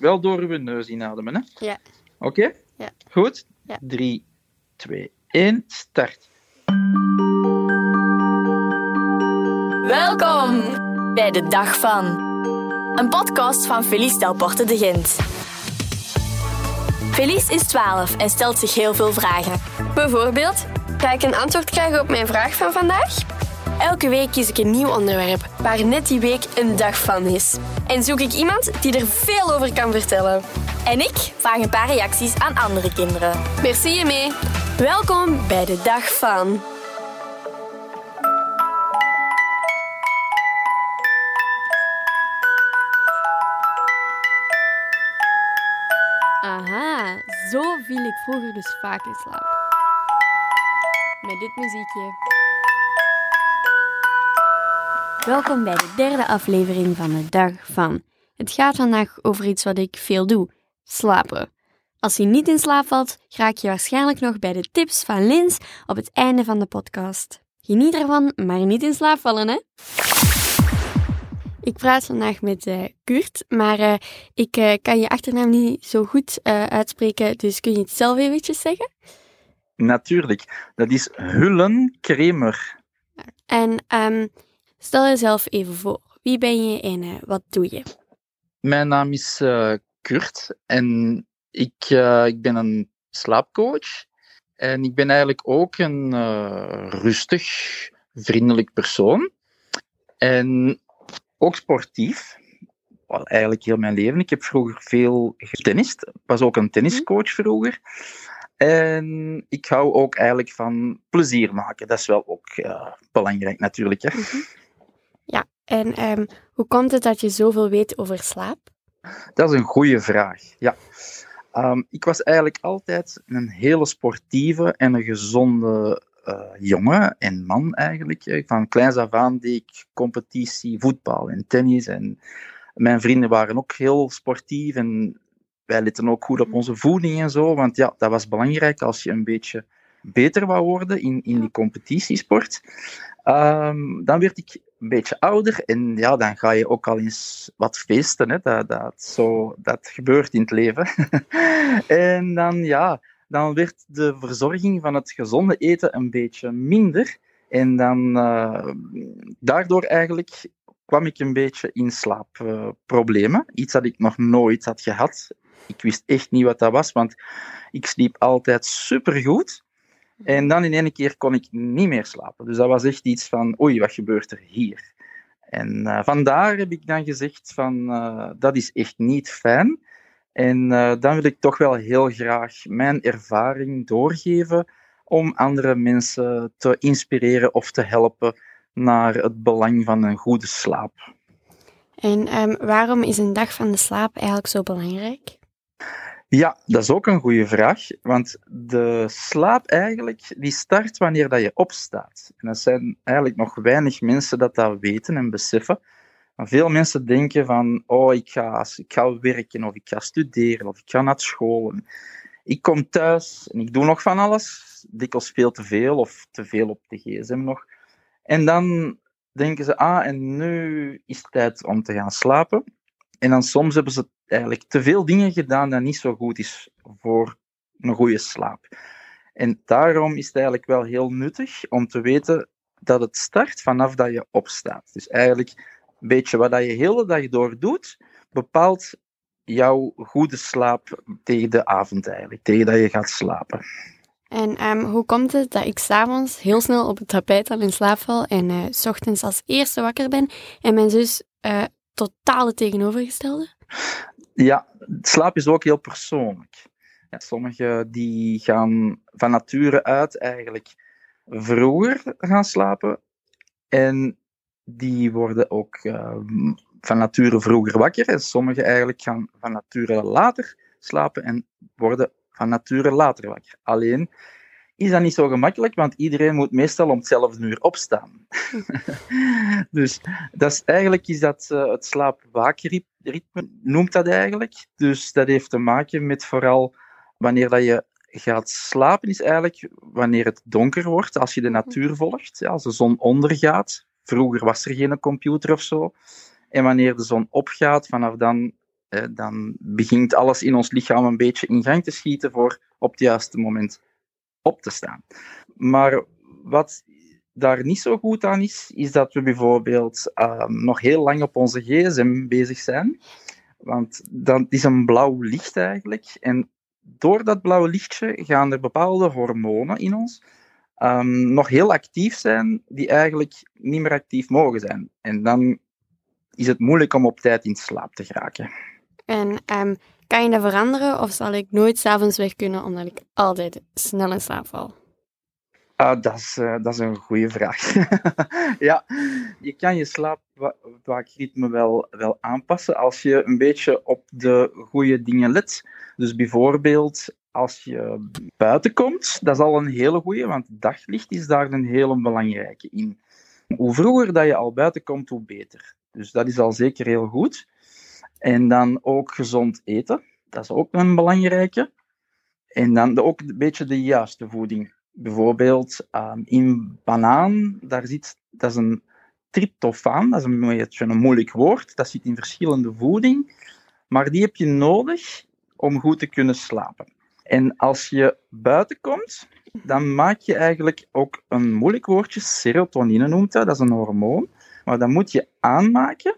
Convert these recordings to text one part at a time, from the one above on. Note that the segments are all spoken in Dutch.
wel door uw neus inademen, hè? Ja. Oké? Ja. Goed? Ja. 3, 2, 1, start. Welkom bij de Dag van. Een podcast van Felice Delporte de Gent. Felice is 12 en stelt zich heel veel vragen. Bijvoorbeeld, ga ik een antwoord krijgen op mijn vraag van vandaag? Elke week kies ik een nieuw onderwerp waar net die week een dag van is. En zoek ik iemand die er veel over kan vertellen. En ik vraag een paar reacties aan andere kinderen. Merci mee. Welkom bij de dag van. Aha, zo viel ik vroeger dus vaak in slaap. Met dit muziekje. Welkom bij de derde aflevering van de Dag van. Het gaat vandaag over iets wat ik veel doe: slapen. Als je niet in slaap valt, raak je waarschijnlijk nog bij de tips van Lins op het einde van de podcast. Geniet ervan, maar niet in slaap vallen, hè? Ik praat vandaag met eh, Kurt, maar eh, ik eh, kan je achternaam niet zo goed uitspreken, dus kun je het zelf eventjes zeggen? Natuurlijk. Dat is Hullen-Kremer. En ehm, stel jezelf even voor. Wie ben je en eh, wat doe je? Mijn naam is eh, Kurt en ik, eh, ik ben een slaapcoach. En ik ben eigenlijk ook een rustig, vriendelijk persoon. En ook sportief. Wel, eigenlijk heel mijn leven. Ik heb vroeger veel getennist. Ik was ook een tenniscoach vroeger. En ik hou ook eigenlijk van plezier maken. Dat is wel ook belangrijk natuurlijk. Hè. Ja, en ehm, hoe komt het dat je zoveel weet over slaap? Dat is een goede vraag. Ja. Ehm, ik was eigenlijk altijd een hele sportieve en een gezonde eh, jongen en man eigenlijk. Eh, Van kleins af aan deed ik competitie, voetbal en tennis. En mijn vrienden waren ook heel sportief en wij letten ook goed op onze voeding en zo. Want ja, dat was belangrijk als je een beetje beter wou worden in, in die competitiesport. Ehm, dan werd ik een beetje ouder en ja, dan ga je ook al eens wat feesten. Hè. Dat, dat, zo, dat gebeurt in het leven. en dan, ja, dan werd de verzorging van het gezonde eten een beetje minder. En dan, eh, daardoor eigenlijk kwam ik een beetje in slaapproblemen. Iets dat ik nog nooit had gehad. Ik wist echt niet wat dat was, want ik sliep altijd supergoed. En dan in één keer kon ik niet meer slapen. Dus dat was echt iets van, oei, wat gebeurt er hier? En eh, vandaar heb ik dan gezegd van, eh, dat is echt niet fijn. En eh, dan wil ik toch wel heel graag mijn ervaring doorgeven om andere mensen te inspireren of te helpen naar het belang van een goede slaap. En ehm, waarom is een dag van de slaap eigenlijk zo belangrijk? Ja, dat is ook een goede vraag. Want de slaap eigenlijk, die start wanneer dat je opstaat. En dat zijn eigenlijk nog weinig mensen dat dat weten en beseffen. Maar veel mensen denken van, oh, ik ga, ik ga werken of ik ga studeren of ik ga naar school. Ik kom thuis en ik doe nog van alles. Dikwijls veel te veel of te veel op de gsm nog. En dan denken ze, ah, en nu is het tijd om te gaan slapen. En dan soms hebben ze eigenlijk te veel dingen gedaan dat niet zo goed is voor een goede slaap. En daarom is het eigenlijk wel heel nuttig om te weten dat het start vanaf dat je opstaat. Dus eigenlijk een beetje wat je hele dag door doet, bepaalt jouw goede slaap tegen de avond eigenlijk, tegen dat je gaat slapen. En ehm, hoe komt het dat ik s'avonds heel snel op het tapijt al in slaap val en eh, s ochtends als eerste wakker ben en mijn zus eh totaal het tegenovergestelde? Ja, slaap is ook heel persoonlijk. Ja, sommigen die gaan van nature uit eigenlijk vroeger gaan slapen en die worden ook eh, van nature vroeger wakker. En sommigen eigenlijk gaan van nature later slapen en worden van nature later wakker. Alleen is dat niet zo gemakkelijk, want iedereen moet meestal om hetzelfde uur opstaan. dus dat is, eigenlijk is dat uh, het slaap-waakritme, noemt dat eigenlijk. Dus dat heeft te maken met vooral wanneer dat je gaat slapen, is eigenlijk wanneer het donker wordt, als je de natuur volgt, ja, als de zon ondergaat. Vroeger was er geen computer of zo. En wanneer de zon opgaat, vanaf dan dan begint alles in ons lichaam een beetje in gang te schieten voor op het juiste moment op te staan. Maar wat daar niet zo goed aan is, is dat we bijvoorbeeld ehm, nog heel lang op onze gsm bezig zijn. Want dat is een blauw licht eigenlijk. En door dat blauwe lichtje gaan er bepaalde hormonen in ons um, nog heel actief zijn, die eigenlijk niet meer actief mogen zijn. En dan is het moeilijk om op tijd in slaap te geraken. En um, kan je dat veranderen of zal ik nooit s'avonds weg kunnen omdat ik altijd snel in slaap val? Uh, dat, is, uh, dat is een goede vraag. ja, je kan je slaapwaakritme wel, wel aanpassen als je een beetje op de goede dingen let. Dus bijvoorbeeld als je buiten komt, dat is al een hele goede, want daglicht is daar een hele belangrijke in. Hoe vroeger dat je al buiten komt, hoe beter. Dus dat is al zeker heel goed. En dan ook gezond eten, dat is ook een belangrijke. En dan ook een beetje de juiste voeding. Bijvoorbeeld um, in banaan, daar zit, dat is een tryptofaan, dat is een moeilijk woord, dat zit in verschillende voeding, maar die heb je nodig om goed te kunnen slapen. En als je buiten komt, dan maak je eigenlijk ook een moeilijk woordje, serotonine noemt dat, dat is een hormoon, maar dat moet je aanmaken.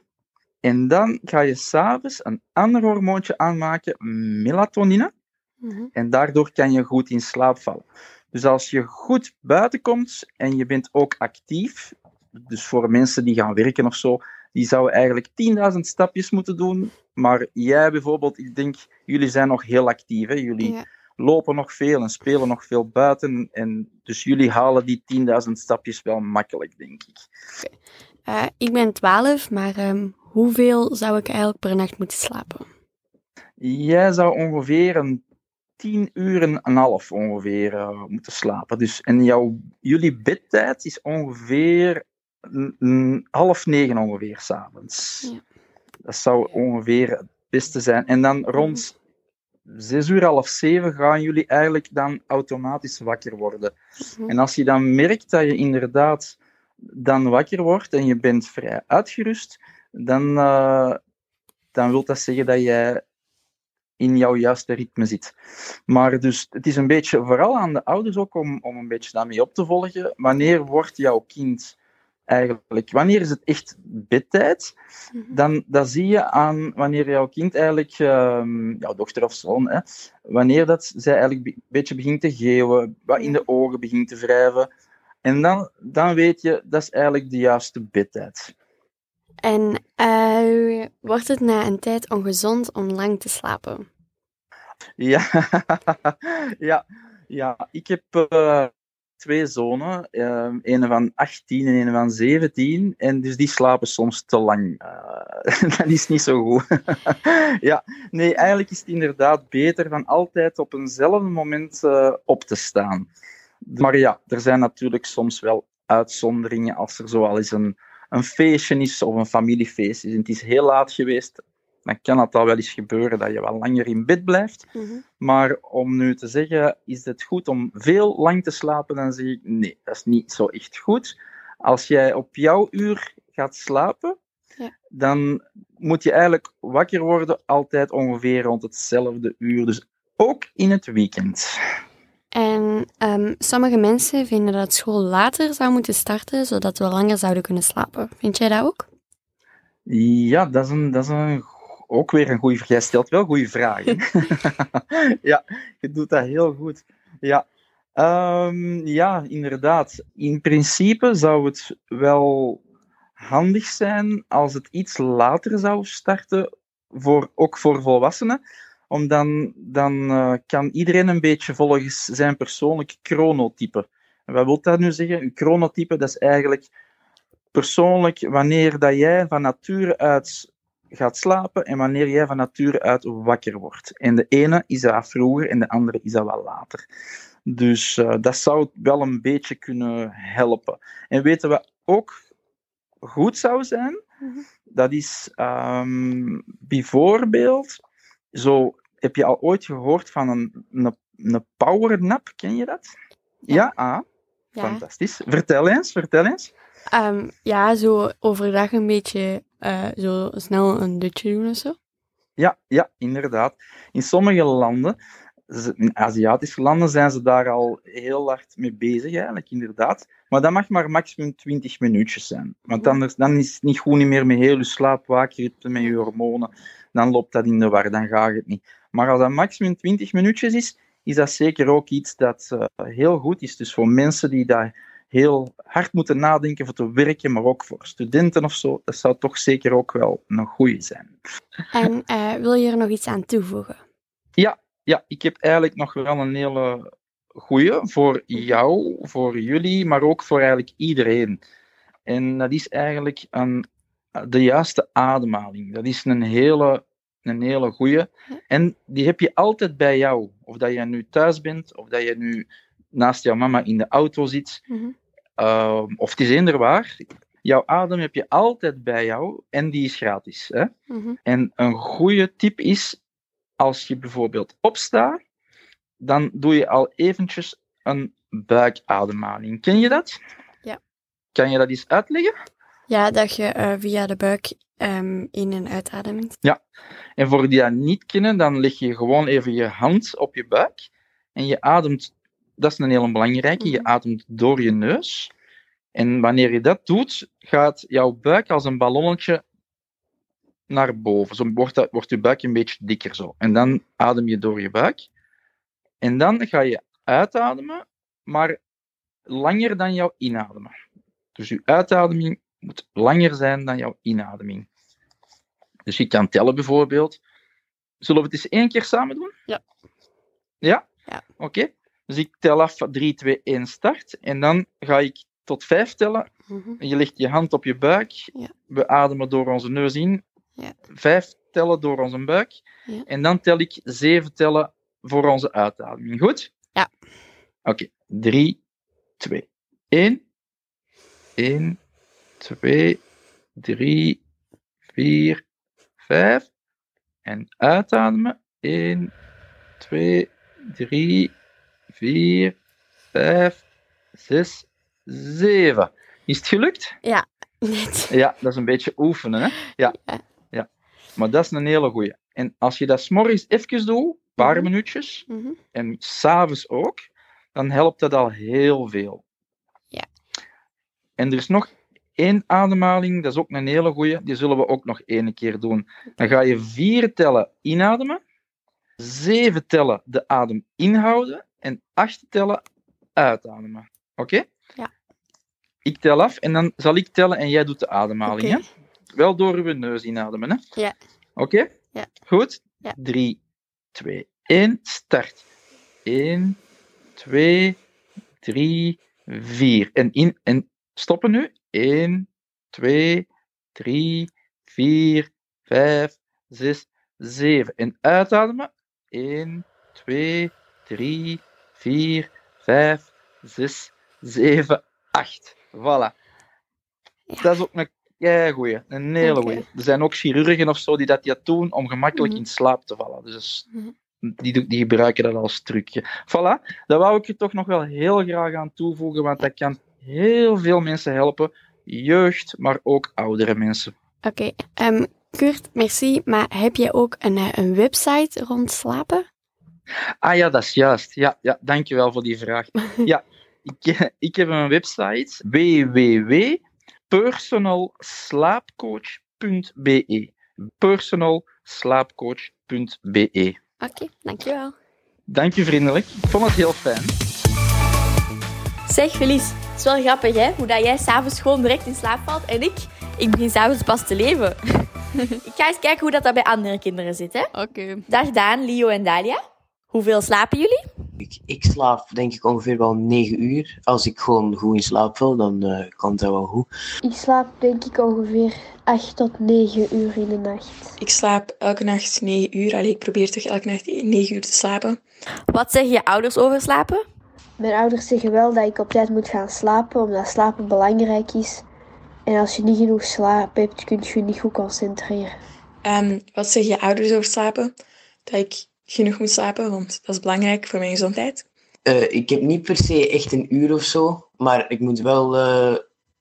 En dan ga je s'avonds een ander hormoontje aanmaken, melatonine. Mhm. En daardoor kan je goed in slaap vallen. Dus als je goed buiten komt en je bent ook actief, dus voor mensen die gaan werken of zo, die zouden eigenlijk 10.000 stapjes moeten doen. Maar jij bijvoorbeeld, ik denk, jullie zijn nog heel actief. Hè? Jullie lopen nog veel en spelen nog veel buiten. En dus jullie halen die 10.000 stapjes wel makkelijk, denk ik. Uh, ik ben 12, maar um, hoeveel zou ik eigenlijk per nacht moeten slapen? Jij zou ongeveer een 10 uur en een half ongeveer uh, moeten slapen. Dus, en jouw, jullie bedtijd is ongeveer half negen ongeveer s'avonds. Ja. Dat zou ongeveer het beste zijn. En dan rond zes uur, half zeven gaan jullie eigenlijk dan automatisch wakker worden. Mhm. En als je dan merkt dat je inderdaad dan wakker wordt en je bent vrij uitgerust, dan, uh, dan wil dat zeggen dat jij in jouw juiste ritme zit. Maar dus het is een beetje, vooral aan de ouders ook, om, om een beetje daarmee op te volgen. Wanneer wordt jouw kind eigenlijk. Wanneer is het echt bedtijd? Mhm. Dan dat zie je aan wanneer jouw kind eigenlijk, uh, jouw dochter of zoon, hè, wanneer dat zij eigenlijk een beetje begint te geeuwen, wat in de ogen begint te wrijven. En dan, dan weet je, dat is eigenlijk de juiste bedtijd. En uh, wordt het na een tijd ongezond om lang te slapen? Ja, ja, ja. ik heb uh, twee zonen, uh, een van 18 en een van 17. En dus die slapen soms te lang. Uh, dat is niet zo goed. ja, nee, eigenlijk is het inderdaad beter van altijd op eenzelfde moment op te staan. Maar ja, er zijn natuurlijk soms wel uitzonderingen als er zoal eens een, een feestje is of een familiefeest is en het is heel laat geweest dan kan het al wel eens gebeuren dat je wel langer in bed blijft. Mhm. Maar om nu te zeggen, is het goed om veel lang te slapen, dan zeg ik nee, dat is niet zo echt goed. Als jij op jouw uur gaat slapen, ja. dan moet je eigenlijk wakker worden altijd ongeveer rond hetzelfde uur. Dus ook in het weekend. En um, sommige mensen vinden dat school later zou moeten starten, zodat we langer zouden kunnen slapen. Vind jij dat ook? Ja, dat is een, dat is een ook weer een goede Jij stelt wel goede vragen. ja, je doet dat heel goed. Ja. Um, ja, inderdaad. In principe zou het wel handig zijn als het iets later zou starten, voor, ook voor volwassenen. Om dan, dan uh, kan iedereen een beetje volgens zijn persoonlijke chronotype. En wat wil dat nu zeggen? Een chronotype, dat is eigenlijk persoonlijk wanneer dat jij van nature uit gaat slapen en wanneer jij van nature uit wakker wordt. En de ene is dat vroeger en de andere is dat wel later. Dus uh, dat zou wel een beetje kunnen helpen. En weten we ook goed zou zijn, mhm. dat is um, bijvoorbeeld, zo heb je al ooit gehoord van een, een, een powernap, ken je dat? Ja, ja? Ah, ja. fantastisch. Vertel eens, vertel eens. Um, ja, zo overdag een beetje uh, zo snel een dutje doen of zo. Ja, ja, inderdaad. In sommige landen, in Aziatische landen, zijn ze daar al heel hard mee bezig, eigenlijk, inderdaad. Maar dat mag maar maximum 20 minuutjes zijn. Want anders dan is het niet goed niet meer met heel je slaapwaakritme, met je hormonen. Dan loopt dat in de war, dan gaat het niet. Maar als dat maximum 20 minuutjes is, is dat zeker ook iets dat eh, heel goed is. Dus voor mensen die daar heel hard moeten nadenken voor te werken, maar ook voor studenten of zo, dat zou toch zeker ook wel een goede zijn. En eh, wil je er nog iets aan toevoegen? Ja, ik heb eigenlijk nog wel een hele goeie voor jou, voor jullie, maar ook voor eigenlijk iedereen. En dat is eigenlijk een, de juiste ademhaling. Dat is een hele, een hele goeie. En die heb je altijd bij jou. Of dat je nu thuis bent, of dat je nu naast jouw mama in de auto zit, Mhm. Ehm, of het is eender waar. Jouw adem heb je altijd bij jou en die is gratis. Hè? Mhm. En een goede tip is, als je bijvoorbeeld opstaat, dan doe je al eventjes een buikademhaling. Ken je dat? Ja. Kan je dat eens uitleggen? Ja, dat je eh, via de buik ehm, in- en uitademt. En voor die dat niet kennen, dan leg je gewoon even je hand op je buik en je ademt, dat is een hele belangrijke, je Mhm. ademt door je neus. En wanneer je dat doet, gaat jouw buik als een ballonnetje naar boven. Zo wordt, dat, wordt je buik een beetje dikker zo. En dan adem je door je buik. En dan ga je uitademen, maar langer dan jouw inademen. Dus je uitademing moet langer zijn dan jouw inademing. Dus je kan tellen bijvoorbeeld. Zullen we het eens één keer samen doen? Ja. Ja? Ja. Oké. Dus ik tel af 3, 2, 1, start. En dan ga ik tot 5 tellen. Mhm. Je legt je hand op je buik. Ja. We ademen door onze neus in. Ja. 5 tellen door onze buik. Ja. En dan tel ik 7 tellen voor onze uitademing. Goed? Ja. Oké. 3, 2, 1. 1, 2, 3, 4, 5. En uitademen. 1, 2, 3, 4, 5, 6, 7. Is het gelukt? Net. Ja, dat is een beetje oefenen, hè? Ja. Ja. ja. Maar dat is een hele goeie. En als je dat s'morgens even doet, een paar Mhm. minuutjes, Mhm. en s'avonds ook, dan helpt dat al heel veel. Ja. En er is nog één ademhaling, dat is ook een hele goeie, die zullen we ook nog één keer doen. Dan ga je vier tellen inademen, zeven tellen de adem inhouden en acht tellen uitademen. Oké? Ja. Ik tel af en dan zal ik tellen en jij doet de ademhaling. Hè? Wel door uw neus inademen. Hè? Ja. Oké? Ja. Goed? Ja. 3, 2, 1, start. 1, 2, 3, 4. En, in, en stoppen nu. 1, 2, 3, 4, 5, 6, 7. En uitademen. 1, 2, 3, 4, 5, 6, 7, 8. Voilà. Ja. Dat is ook een keigoeie, een hele Oké. goeie. Er zijn ook chirurgen of zo die dat ja doen om gemakkelijk Mhm. in slaap te vallen. Dus Mhm. die, die gebruiken dat als trucje. Voilà, daar wou ik er toch nog wel heel graag aan toevoegen, want dat kan heel veel mensen helpen. Jeugd, maar ook oudere mensen. Oké, ehm, Kurt, merci. Maar heb jij ook een, eh, een website rond slapen? Ah ja, dat is juist. Ja, ja dankjewel voor die vraag. ja, ik, ik heb een website www.personalslaapcoach.be personalslaapcoach.be Oké, dankjewel. Dank je vriendelijk. Ik vond het heel fijn. Zeg Felice, is wel grappig hè, hoe dat jij s'avonds gewoon direct in slaap valt en ik, ik begin s'avonds pas te leven. ik ga eens kijken hoe dat, dat bij andere kinderen zit hè. Oké. Dag Daan, Leo en Dalia. Hoeveel slapen jullie? Ik, ik slaap denk ik ongeveer wel 9 uur. Als ik gewoon goed in slaap val, dan eh kan dat wel goed. Ik slaap denk ik ongeveer 8 tot 9 uur in de nacht. Ik slaap elke nacht 9 uur. Allee, ik probeer toch elke nacht 9 uur te slapen. Wat zeggen je ouders over slapen? Mijn ouders zeggen wel dat ik op tijd moet gaan slapen, omdat slapen belangrijk is. En als je niet genoeg slaap hebt, kun je je niet goed concentreren. Ehm, wat zeggen je ouders over slapen? Dat ik genoeg moet slapen, want dat is belangrijk voor mijn gezondheid. Eh, ik heb niet per se echt een uur of zo, maar ik moet wel eh,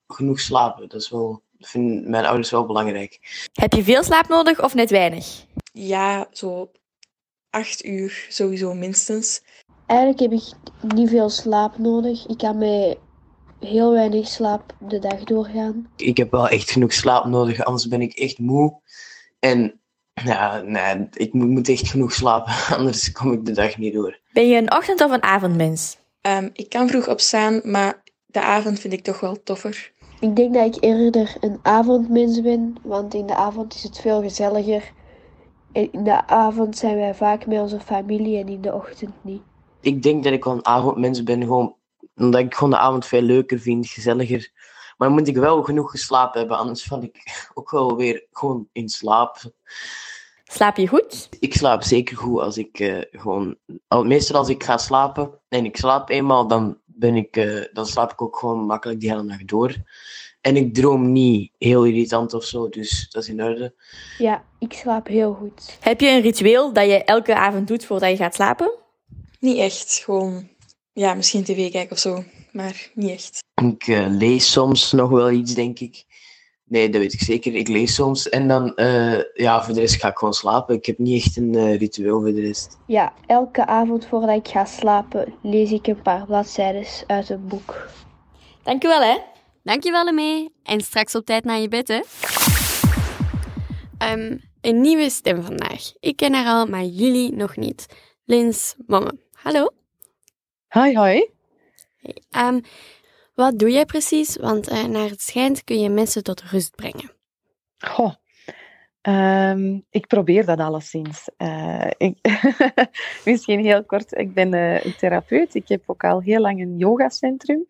genoeg slapen. Dat is wel vinden mijn ouders wel belangrijk. Heb je veel slaap nodig of net weinig? Ja, zo acht uur sowieso minstens. Eigenlijk heb ik niet veel slaap nodig. Ik kan met heel weinig slaap de dag doorgaan. Ik heb wel echt genoeg slaap nodig, anders ben ik echt moe. En ja, nee, ik moet, echt genoeg slapen, anders kom ik de dag niet door. Ben je een ochtend- of een avondmens? Ehm, ik kan vroeg opstaan, maar de avond vind ik toch wel toffer. Ik denk dat ik eerder een avondmens ben, want in de avond is het veel gezelliger. In de avond zijn wij vaak met onze familie en in de ochtend niet. Ik denk dat ik wel een avondmens ben, gewoon omdat ik gewoon de avond veel leuker vind, gezelliger. Maar dan moet ik wel genoeg geslapen hebben, anders val ik ook wel weer gewoon in slaap. Slaap je goed? Ik slaap zeker goed als ik eh, gewoon... Al, meestal als ik ga slapen en ik slaap eenmaal, dan, ben ik, eh, dan slaap ik ook gewoon makkelijk die hele nacht door. En ik droom niet heel irritant of zo, dus dat is in orde. Ja, ik slaap heel goed. Heb je een ritueel dat je elke avond doet voordat je gaat slapen? Niet echt, gewoon, ja, misschien tv kijken of zo, maar niet echt. Ik eh, lees soms nog wel iets, denk ik. Nee, dat weet ik zeker. Ik lees soms. En dan, eh, ja, voor de rest ga ik gewoon slapen. Ik heb niet echt een eh, ritueel voor de rest. Ja, elke avond voordat ik ga slapen lees ik een paar bladzijden uit een boek. Dankjewel hè. Dankjewel mee en straks op tijd naar je bed, hè. Ehm, een nieuwe stem vandaag. Ik ken haar al, maar jullie nog niet. Lins Momme. Hallo. Hoi, hoi. Hey, ehm, wat doe jij precies? Want eh, naar het schijnt kun je mensen tot rust brengen. Goh. Ehm, ik probeer dat alleszins. Uh, ik Misschien heel kort. Ik ben uh, een therapeut. Ik heb ook al heel lang een yogacentrum.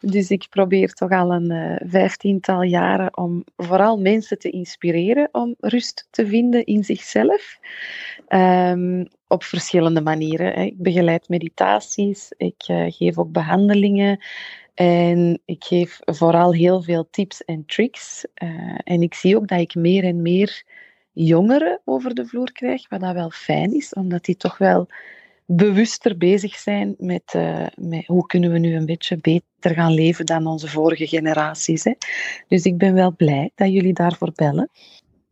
Dus ik probeer toch al een vijftiental jaren om vooral mensen te inspireren om rust te vinden in zichzelf. Um, op verschillende manieren. Ik begeleid meditaties, ik uh, geef ook behandelingen en ik geef vooral heel veel tips en tricks. Uh, en ik zie ook dat ik meer en meer jongeren over de vloer krijg, wat dat wel fijn is, omdat die toch wel bewuster bezig zijn met, uh, met hoe kunnen we nu een beetje beter gaan leven dan onze vorige generaties. Hè. Dus ik ben wel blij dat jullie daarvoor bellen.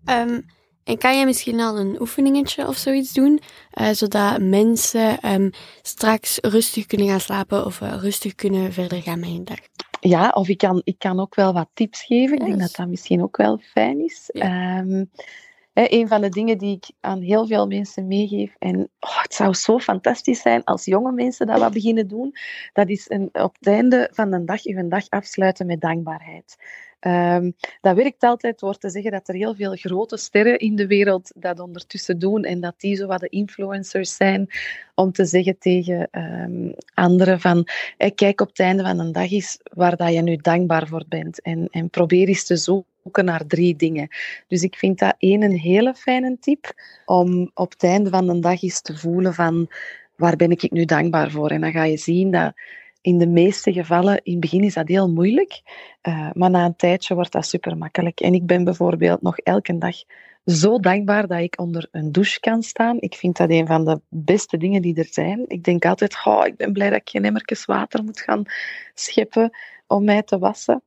Um, en kan je misschien al een oefeningetje of zoiets doen, uh, zodat mensen um, straks rustig kunnen gaan slapen of uh, rustig kunnen verder gaan met hun dag? Ja, of ik kan, ik kan ook wel wat tips geven. Ik denk dat dat misschien ook wel fijn is. Ja. Um, He, een van de dingen die ik aan heel veel mensen meegeef, en oh, het zou zo fantastisch zijn als jonge mensen dat wat beginnen doen, dat is een, op het einde van de dag je dag afsluiten met dankbaarheid. Um, dat werkt altijd door te zeggen dat er heel veel grote sterren in de wereld dat ondertussen doen en dat die zo wat de influencers zijn om te zeggen tegen um, anderen van kijk op het einde van een dag eens waar dat je nu dankbaar voor bent en, en probeer eens te zoeken naar drie dingen. Dus ik vind dat één een hele fijne tip om op het einde van de dag eens te voelen van waar ben ik nu dankbaar voor en dan ga je zien dat in de meeste gevallen, in het begin is dat heel moeilijk, uh, maar na een tijdje wordt dat super makkelijk. En ik ben bijvoorbeeld nog elke dag zo dankbaar dat ik onder een douche kan staan. Ik vind dat een van de beste dingen die er zijn. Ik denk altijd, oh, ik ben blij dat ik geen emmertjes water moet gaan scheppen om mij te wassen.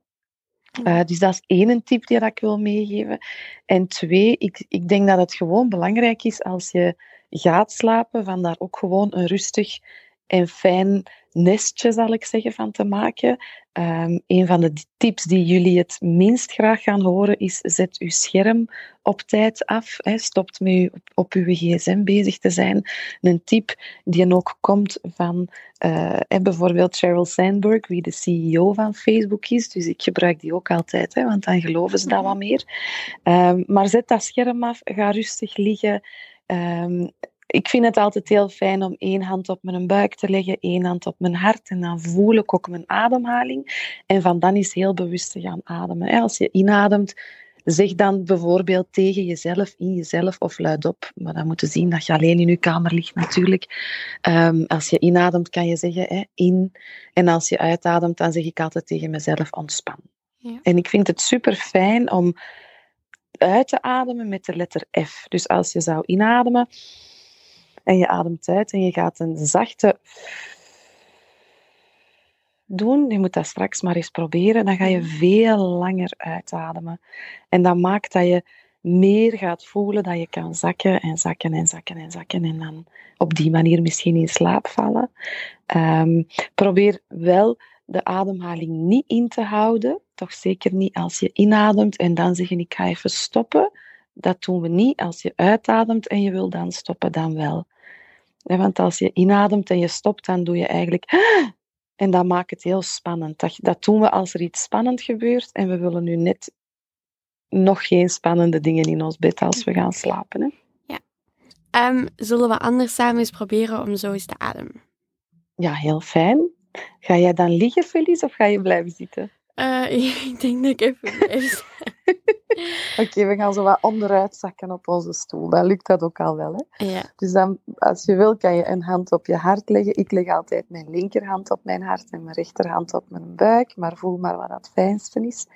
Uh, dus dat is één tip die dat ik wil meegeven. En twee, ik, ik denk dat het gewoon belangrijk is als je gaat slapen, van daar ook gewoon een rustig en fijn nestje, zal ik zeggen, van te maken. Um, een van de tips die jullie het minst graag gaan horen is: zet uw scherm op tijd af. Hè. Stopt met u op, op uw gsm bezig te zijn. Een tip die ook komt van uh, bijvoorbeeld Sheryl Sandberg, wie de CEO van Facebook is. Dus ik gebruik die ook altijd, hè, want dan geloven ze dat wat meer. Um, maar zet dat scherm af, ga rustig liggen. Um, ik vind het altijd heel fijn om één hand op mijn buik te leggen, één hand op mijn hart en dan voel ik ook mijn ademhaling. En van dan is heel bewust te gaan ademen. Als je inademt, zeg dan bijvoorbeeld tegen jezelf, in jezelf of luidop. Maar dan moet je zien dat je alleen in je kamer ligt natuurlijk. Um, als je inademt kan je zeggen hè, in. En als je uitademt, dan zeg ik altijd tegen mezelf ontspan. Ja. En ik vind het super fijn om uit te ademen met de letter F. Dus als je zou inademen en je ademt uit en je gaat een zachte doen, je moet dat straks maar eens proberen, dan ga je veel langer uitademen. En dat maakt dat je meer gaat voelen dat je kan zakken en zakken en zakken en zakken en dan op die manier misschien in slaap vallen. Ehm, probeer wel de ademhaling niet in te houden, toch zeker niet als je inademt en dan zeggen ik ga even stoppen. Dat doen we niet. Als je uitademt en je wil dan stoppen, dan wel. Want als je inademt en je stopt, dan doe je eigenlijk en dat maakt het heel spannend. Dat, dat doen we als er iets spannend gebeurt en we willen nu net nog geen spannende dingen in ons bed als we gaan slapen. Hè? Ja. Um, zullen we anders samen eens proberen om zo eens te ademen? Ja, heel fijn. Ga jij dan liggen, Felice, of ga je blijven zitten? Uh, ik denk dat ik even Oké, we gaan zo wat onderuit zakken op onze stoel. Dan lukt dat ook al wel. Hè? Ja. Dus dan, als je wil, kan je een hand op je hart leggen. Ik leg altijd mijn linkerhand op mijn hart en mijn rechterhand op mijn buik. Maar voel maar wat het fijnste is.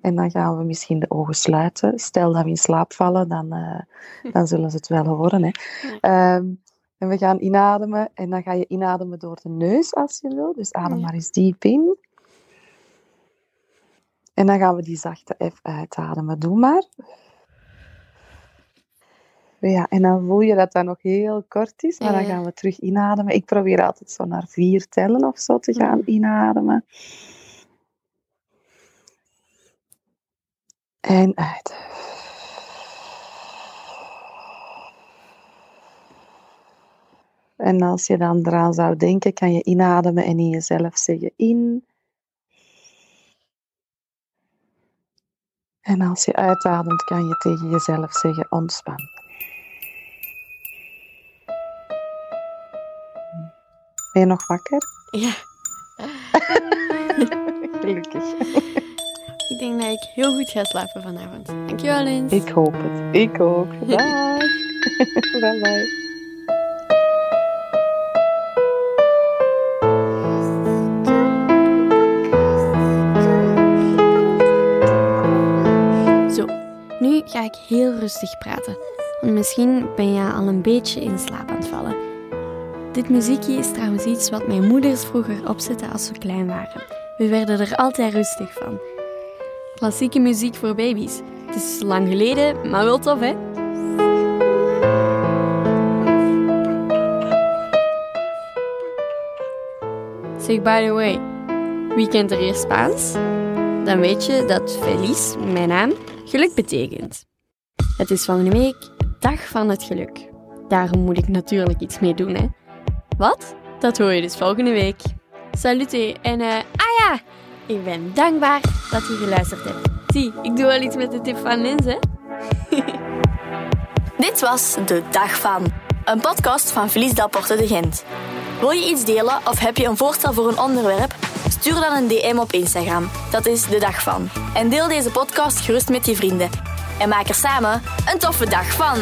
En dan gaan we misschien de ogen sluiten. Stel dat we in slaap vallen, dan, uh, dan zullen ze het wel horen. Hè. Um, en we gaan inademen. En dan ga je inademen door de neus als je wil. Dus adem maar eens diep in. En dan gaan we die zachte F uitademen. Doe maar. Ja, en dan voel je dat dat nog heel kort is, maar dan gaan we terug inademen. Ik probeer altijd zo naar vier tellen of zo te gaan inademen. En uit. En als je dan eraan zou denken, kan je inademen en in jezelf zeggen in. En als je uitademt, kan je tegen jezelf zeggen ontspan. Ben je nog wakker? Ja. Gelukkig. Ik denk dat ik heel goed ga slapen vanavond. Dankjewel, Lins. Ik hoop het. Ik ook. Dag. bye bye. Ga ik heel rustig praten, want misschien ben je al een beetje in slaap aan het vallen. Dit muziekje is trouwens iets wat mijn moeders vroeger opzetten als we klein waren. We werden er altijd rustig van. Klassieke muziek voor baby's. Het is lang geleden, maar wel tof, hè? Zeg, by the way, wie kent er hier Spaans? Dan weet je dat Feliz, mijn naam, geluk betekent. Het is volgende week Dag van het Geluk. Daarom moet ik natuurlijk iets mee doen, hè. Wat? Dat hoor je dus volgende week. Salute en uh, ah ja, ik ben dankbaar dat je geluisterd hebt. Zie, ik doe wel iets met de tip van Lins, hè. Dit was De Dag van, een podcast van Felice Dalporte de Gent. Wil je iets delen of heb je een voorstel voor een onderwerp? Stuur dan een DM op Instagram. Dat is de dag van. En deel deze podcast gerust met je vrienden. En maak er samen een toffe dag van.